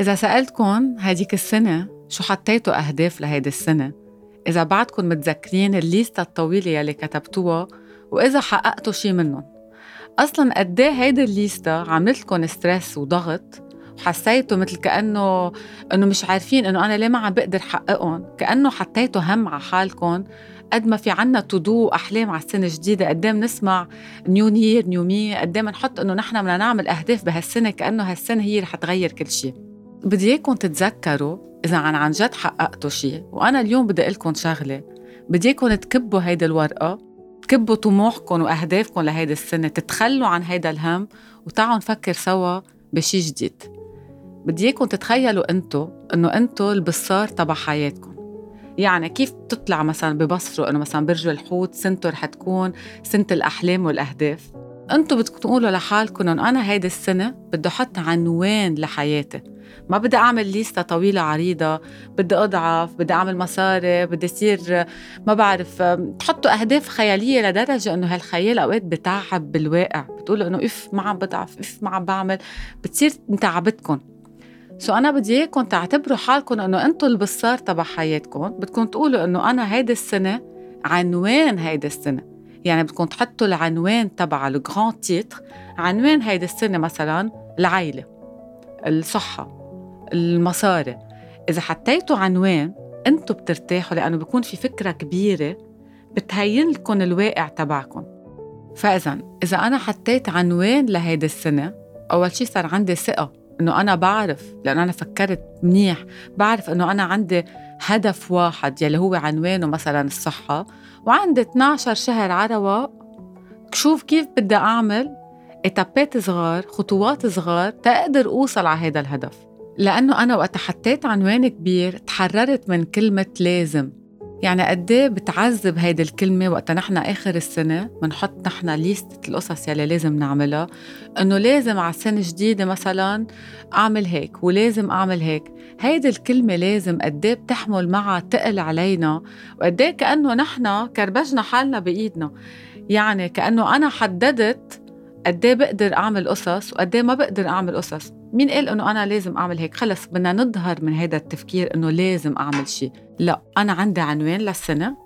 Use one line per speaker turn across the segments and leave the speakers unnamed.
إذا سألتكم هديك السنة شو حطيتوا أهداف لهيدي السنة؟ إذا بعدكم متذكرين الليستة الطويلة يلي كتبتوها وإذا حققتوا شي منهم. أصلا قد إيه هيدي الليستة عملت لكم stress وضغط؟ وحسيتوا مثل كأنه إنه مش عارفين إنه أنا ليه ما عم بقدر حققهم؟ كأنه حطيتوا هم على حالكم قد ما في عنا to do أحلام على السنة الجديدة. قد إيه بنسمع new year new me قد إيه بنحط إنه نحن بدنا نعمل أهداف بهالسنة كأنه هالسنة هي رح تغير كل شيء بدي إياكم تتذكروا إذا عن عن جد حققتوا شيء وأنا اليوم بدي أقول لكم شغلة. بدي إياكم تكبوا هيدي الورقة تكبوا طموحكم وأهدافكم لهيدي السنة تتخلوا عن هيدا الهم وتعالوا نفكر سوا بشي جديد. بدي إياكم تتخيلوا أنتو إنه أنتو البصار تبع حياتكم. يعني كيف بتطلع مثلا ببصروا إنه مثلا برج الحوت سنته رح تكون سنة الأحلام والأهداف؟ أنتم بدكم تقولوا لحالكم انه أنا هيدي السنة بدي أحط عنوان لحياتي. ما بدي اعمل ليستا طويلة عريضة بدي اضعف بدي اعمل مصاري بدي يصير ما بعرف تحطوا اهداف خيالية لدرجة انه هالخيال اوقات بتعب بالواقع. بتقولوا انه إف ما عم بضعف إف ما عم بعمل. بتصير متعبتكم. so أنا بدي اياكم تعتبروا حالكم انه أنتم البصار تبع حياتكم. بدكم تقولوا انه أنا هيدي السنة عنوان هيدي السنة. يعني بدكم تحطوا العنوان تبع ال grand titre. عنوان هيدي السنة مثلا العائله الصحة المصاري. إذا حطيتوا عنوان أنتم بترتاحوا لأنه بيكون في فكرة كبيرة بتهين لكم الواقع تبعكم. فاذا إذا أنا حطيت عنوان لهيدي السنة أول شيء صار عندي ثقة. إنه أنا بعرف لأنه أنا فكرت منيح. بعرف إنه أنا عندي هدف واحد يلي هو عنوانه مثلا الصحة. وعندي 12 شهر على رواق. شوف كيف بدي أعمل. إتابات صغار خطوات صغار تقدر أوصل على هذا الهدف. لأنه أنا وقت حطيت عنوان كبير تحررت من كلمة لازم. يعني قد إيه بتعذب هيدي الكلمة وقت نحن آخر السنة بنحط نحن ليست القصص يلي لازم نعملها إنه لازم على السنة الجديده مثلا أعمل هيك ولازم أعمل هيك. هيدي الكلمة لازم قد إيه بتحمل معها تقل علينا وقد إيه كأنه نحن كربجنا حالنا بإيدنا. يعني كأنه أنا حددت قد بقدر أعمل قصص وقد ما بقدر أعمل قصص. مين قال إنه أنا لازم أعمل هيك؟ خلص بدنا نظهر من هذا التفكير إنه لازم أعمل شيء لا أنا عندي عنوان للسنة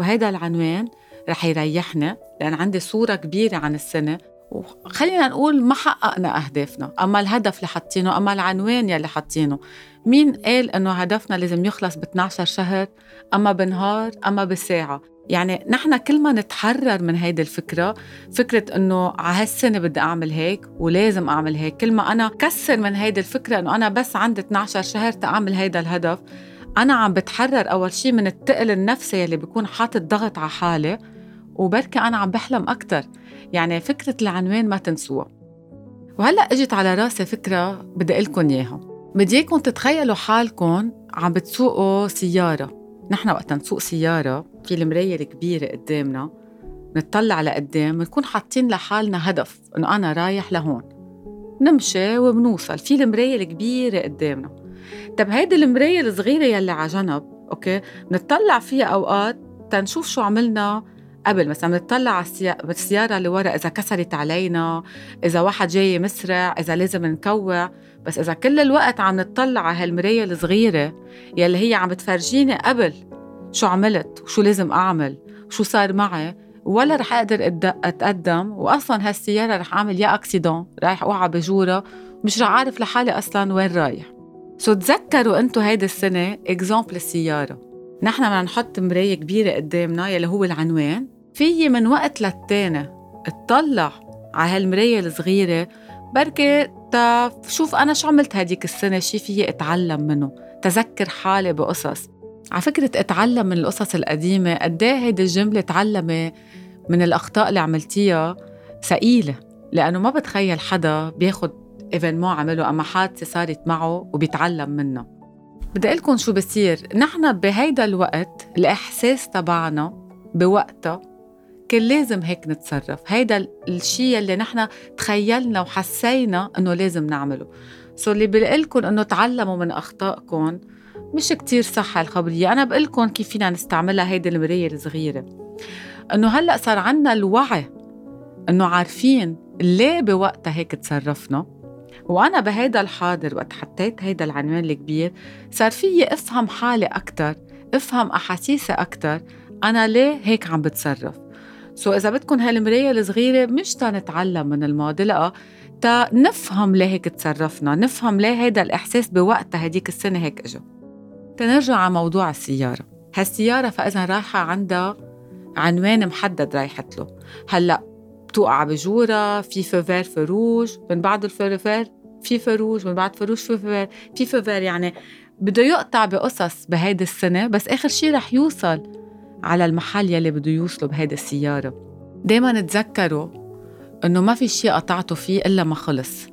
وهذا العنوان رح يريحنا لأن عندي صورة كبيرة عن السنة. وخلينا نقول ما حققنا أهدافنا. أما الهدف اللي حاطينه أما العنوان يلي حاطينه مين قال إنه هدفنا لازم يخلص ب 12 شهر؟ أما بنهار أما بساعة. يعني نحن كل ما نتحرر من هيدي الفكرة فكرة إنه على هالسنة بدي أعمل هيك ولازم أعمل هيك. كل ما أنا كسر من هيدي الفكرة إنه أنا بس عندي 12 شهر تأعمل هيدا الهدف أنا عم بتحرر أول شيء من التقل النفسي يلي بيكون حاطط ضغط على حالي وبركي أنا عم بحلم أكتر. يعني فكرة العنوان ما تنسوها. وهلأ إجت على راسي فكرة بدي لكم إياها. بدي إياكم تتخيلوا حالكم عم بتسوقوا سيارة. نحن وقت نسوق سيارة في المراية الكبيرة قدامنا نطلع لقدام بنكون حاطين لحالنا هدف إنه أنا رايح لهون. نمشي وبنوصل في المراية الكبيرة قدامنا. طب هيدي المراية الصغيرة يلي على جنب أوكي؟ بنطلع فيها أوقات تنشوف شو عملنا قبل. مثلا بنطلع على السيارة اللي ورا إذا كسرت علينا إذا واحد جاي مسرع إذا لازم نكوع. بس إذا كل الوقت عم نطلع على هالمراية الصغيرة يلي هي عم بتفرجيني قبل شو عملت وشو لازم أعمل وشو صار معي ولا رح أقدر أتقدم. وأصلا هالسيارة رح أعمل يا accident رايح أوقع بجورة مش رح أعرف لحالي أصلا وين رايح. so تذكروا أنتو هيدي السنة example السيارة. نحن بدنا نحط مراية كبيرة قدامنا يلي هو العنوان. في من وقت للتاني اطلع على هالمراية الصغيرة بركي شوف أنا شو عملت هديك السنة شي فيي أتعلم منه تذكر حالي بقصص. على فكرة أتعلم من القصص القديمة قد إيه هيدي الجملة تعلمي من الأخطاء اللي عملتيها ثقيلة. لأنه ما بتخيل حدا بياخد إيفينمون عمله أما حادثة صارت معه وبيتعلم منها بدي أقول لكم شو بصير. نحن بهيدا الوقت الإحساس تبعنا بوقتها كان لازم هيك نتصرف. هيدا الشيء اللي نحن تخيلنا وحسينا إنه لازم نعمله. سو اللي بقلكم إنه تعلموا من أخطائكم مش كتير صح الخبرية. أنا بقلكم كيف فينا نستعملها هيدي المراية الصغيرة. إنه هلأ صار عنا الوعي إنه عارفين ليه بوقتها هيك تصرفنا. وأنا بهيدا الحاضر وقت حطيت هيدا العنوان الكبير صار فيي أفهم حالي أكتر أفهم أحاسيسي أكتر أنا ليه هيك عم بتصرف؟ سو إذا بدكم هالمراية الصغيرة مش تنتعلم من الماضي لا تا نفهم ليه هيك تصرفنا نفهم ليه هيدا الإحساس بوقتها هديك السنة هيك إجا. تنرجع على موضوع السيارة. هالسيارة فإذا رايحة عندها عنوان محدد رايحت له. هلأ بتوقع بجورة في فيفير فروج من بعد الفيفير في فروج من بعد فروج في فيفير في فيفير. يعني بده يقطع بقصص بهيدي السنة بس آخر شي رح يوصل على المحل يلي بده يوصلوا بهيدي السيارة. دايما تذكروا إنه ما في شي قطعتوا فيه إلا ما خلص.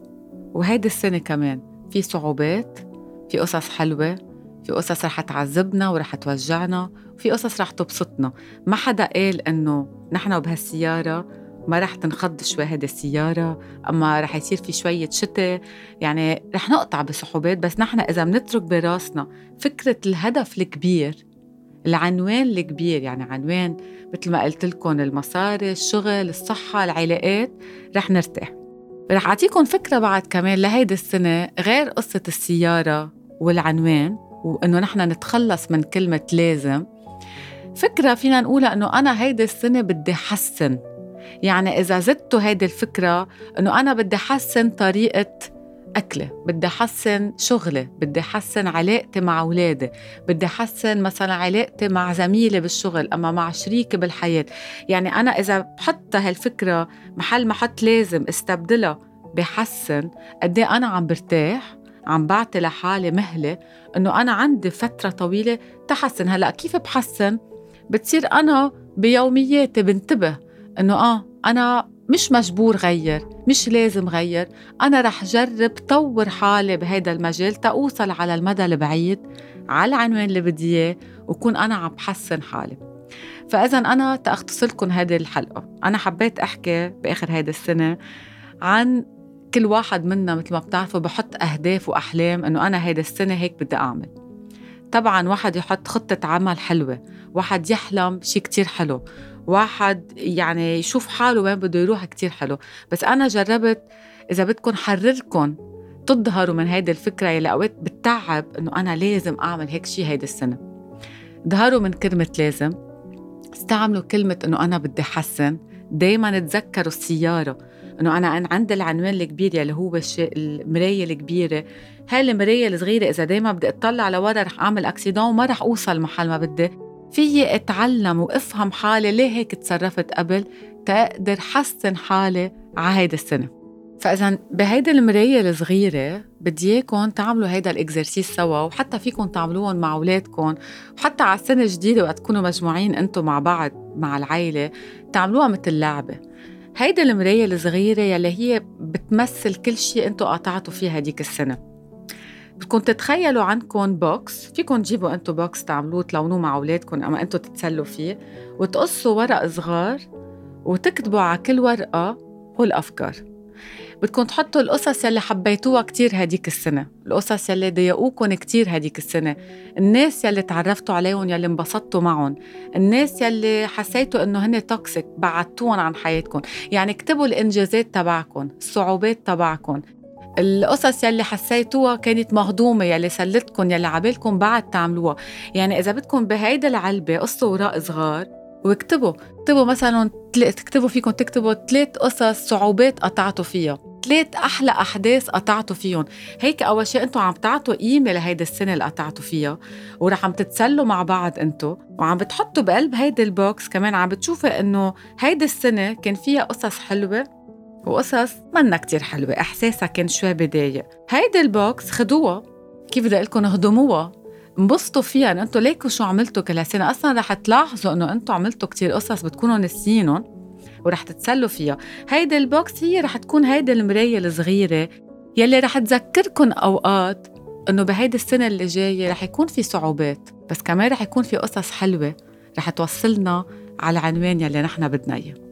وهيدي السنة كمان في صعوبات في قصص حلوة في قصص رح تعذبنا ورح توجعنا وفي قصص رح تبسطنا. ما حدا قال إنه نحن بهالسيارة ما رح تنخض شوي هيدي السيارة أما رح يصير في شوية شتاء. يعني رح نقطع بصعوبات بس نحن إذا بنترك براسنا فكرة الهدف الكبير العنوان الكبير يعني عنوان مثل ما قلت لكم المصاري الشغل الصحة العلاقات رح نرتاح. رح أعطيكم فكرة بعد كمان لهيدي السنة غير قصة السيارة والعنوان وإنه نحن نتخلص من كلمة لازم. فكرة فينا نقولها إنه أنا هيدي السنة بدي حسن يعني إذا زدتوا هيدي الفكرة إنه أنا بدي حسن طريقة أكلي بدي أحسن شغلي بدي أحسن علاقتي مع أولادي بدي أحسن مثلا علاقتي مع زميلي بالشغل أما مع شريكي بالحياة. يعني أنا إذا بحط هالفكرة محل ما حط لازم استبدلها بحسن قد إيه أنا عم برتاح عم بعطي لحالي مهلة إنه أنا عندي فترة طويلة تحسن. هلأ كيف بحسن؟ بتصير أنا بيومياتي بنتبه إنه آه أنا مش مجبور غير مش لازم غير. أنا رح جرب طور حالي بهيدا المجال تأوصل على المدى البعيد على العنوان اللي بدي إياه وكون أنا عم بحسن حالي. فإذا أنا تأختصر لكم هذه الحلقة. أنا حبيت أحكي بآخر هيدي السنة عن كل واحد منا مثل ما بتعرفوا بحط أهداف وأحلام إنه أنا هيدي السنة هيك بدي أعمل. طبعا واحد يحط خطة عمل حلوة واحد يحلم شيء كتير حلو. واحد يعني يشوف حاله وين بده يروح كتير حلو. بس أنا جربت إذا بدكم حرركم تظهروا من هيدي الفكرة يلي أوقات بتعب إنه أنا لازم أعمل هيك شيء هيدي السنة. ظهروا من كلمة لازم استعملوا كلمة إنه أنا بدي حسن. دايما تذكروا السيارة إنه أنا عندي العنوان الكبير يلي هو المراية الكبيرة. هاي المراية الصغيرة إذا دايما بدي أطلع لورا رح أعمل اكسيدون وما رح أوصل محل ما بدي. فيي اتعلم وافهم حالي. ليه هيك تصرفت قبل؟ تقدر حسن حالي على هيدي السنة. فإذا بهيدي المراية الصغيرة بدي إياكم تعملوا هيدا الإكزرسيس سوا وحتى فيكم تعملوهم مع أولادكم. وحتى على السنة الجديدة وقت تكونوا مجموعين أنتم مع بعض مع العيلة تعملوها مثل لعبة. هيدا المراية الصغيرة يلي هي بتمثل كل شيء أنتم قطعتوا فيه هديك السنة. بدكم تتخيلوا عندكم box فيكم تجيبوا أنتم بوكس تعملوه تلونوه مع أولادكم أما أنتم تتسلوا فيه وتقصوا ورق صغار وتكتبوا على كل ورقة هالافكار بدكم تحطوا القصص يلي حبيتوها كتير هديك السنة. القصص يلي ضايقوكم كتير هديك السنة. الناس يلي تعرفتوا عليهم يلي انبسطتوا معهم. الناس يلي حسيتوا إنه هن توكسيك بعدتوهم عن حياتكم يعني اكتبوا الإنجازات تبعكم الصعوبات تبعكم القصص يلي حسيتوها كانت مهضومة يلي سلتكم يلي عبالكم بعد تعملوها. يعني إذا بدكم بهيدا العلبة قصوا وراء صغار واكتبوا. اكتبوا مثلا تكتبوا فيكم تكتبوا ثلاث قصص صعوبات قطعتوا فيها. ثلاث أحلى أحداث قطعتوا فيهم هيك أول شيء أنتم عم تعطوا قيمه لهيدي السنة اللي قطعتوا فيها ورح عم تتسلوا مع بعض أنتم وعم بتحطوا بقلب هيدي ال box كمان. عم بتشوفوا إنه هيدي السنة كان فيها قصص حلوة وقصص منا كتير حلوة إحساسها كان شوي بضايق هيدي ال box خدوها. كيف بدي لكم هضموها انبسطوا فيها إنه أنتم ليكوا شو عملتوا كل سنه أصلا رح تلاحظوا إنه أنتم عملتوا كتير قصص بتكونوا نسيينهم ورح تتسلوا فيها. هيدي البوكس هي رح تكون هيدي المراية الصغيرة يلي رح تذكركم أوقات إنه بهيدي السنة اللي جاية رح يكون في صعوبات بس كمان رح يكون في قصص حلوة رح توصلنا على العنوان يلي نحن بدنا إياه.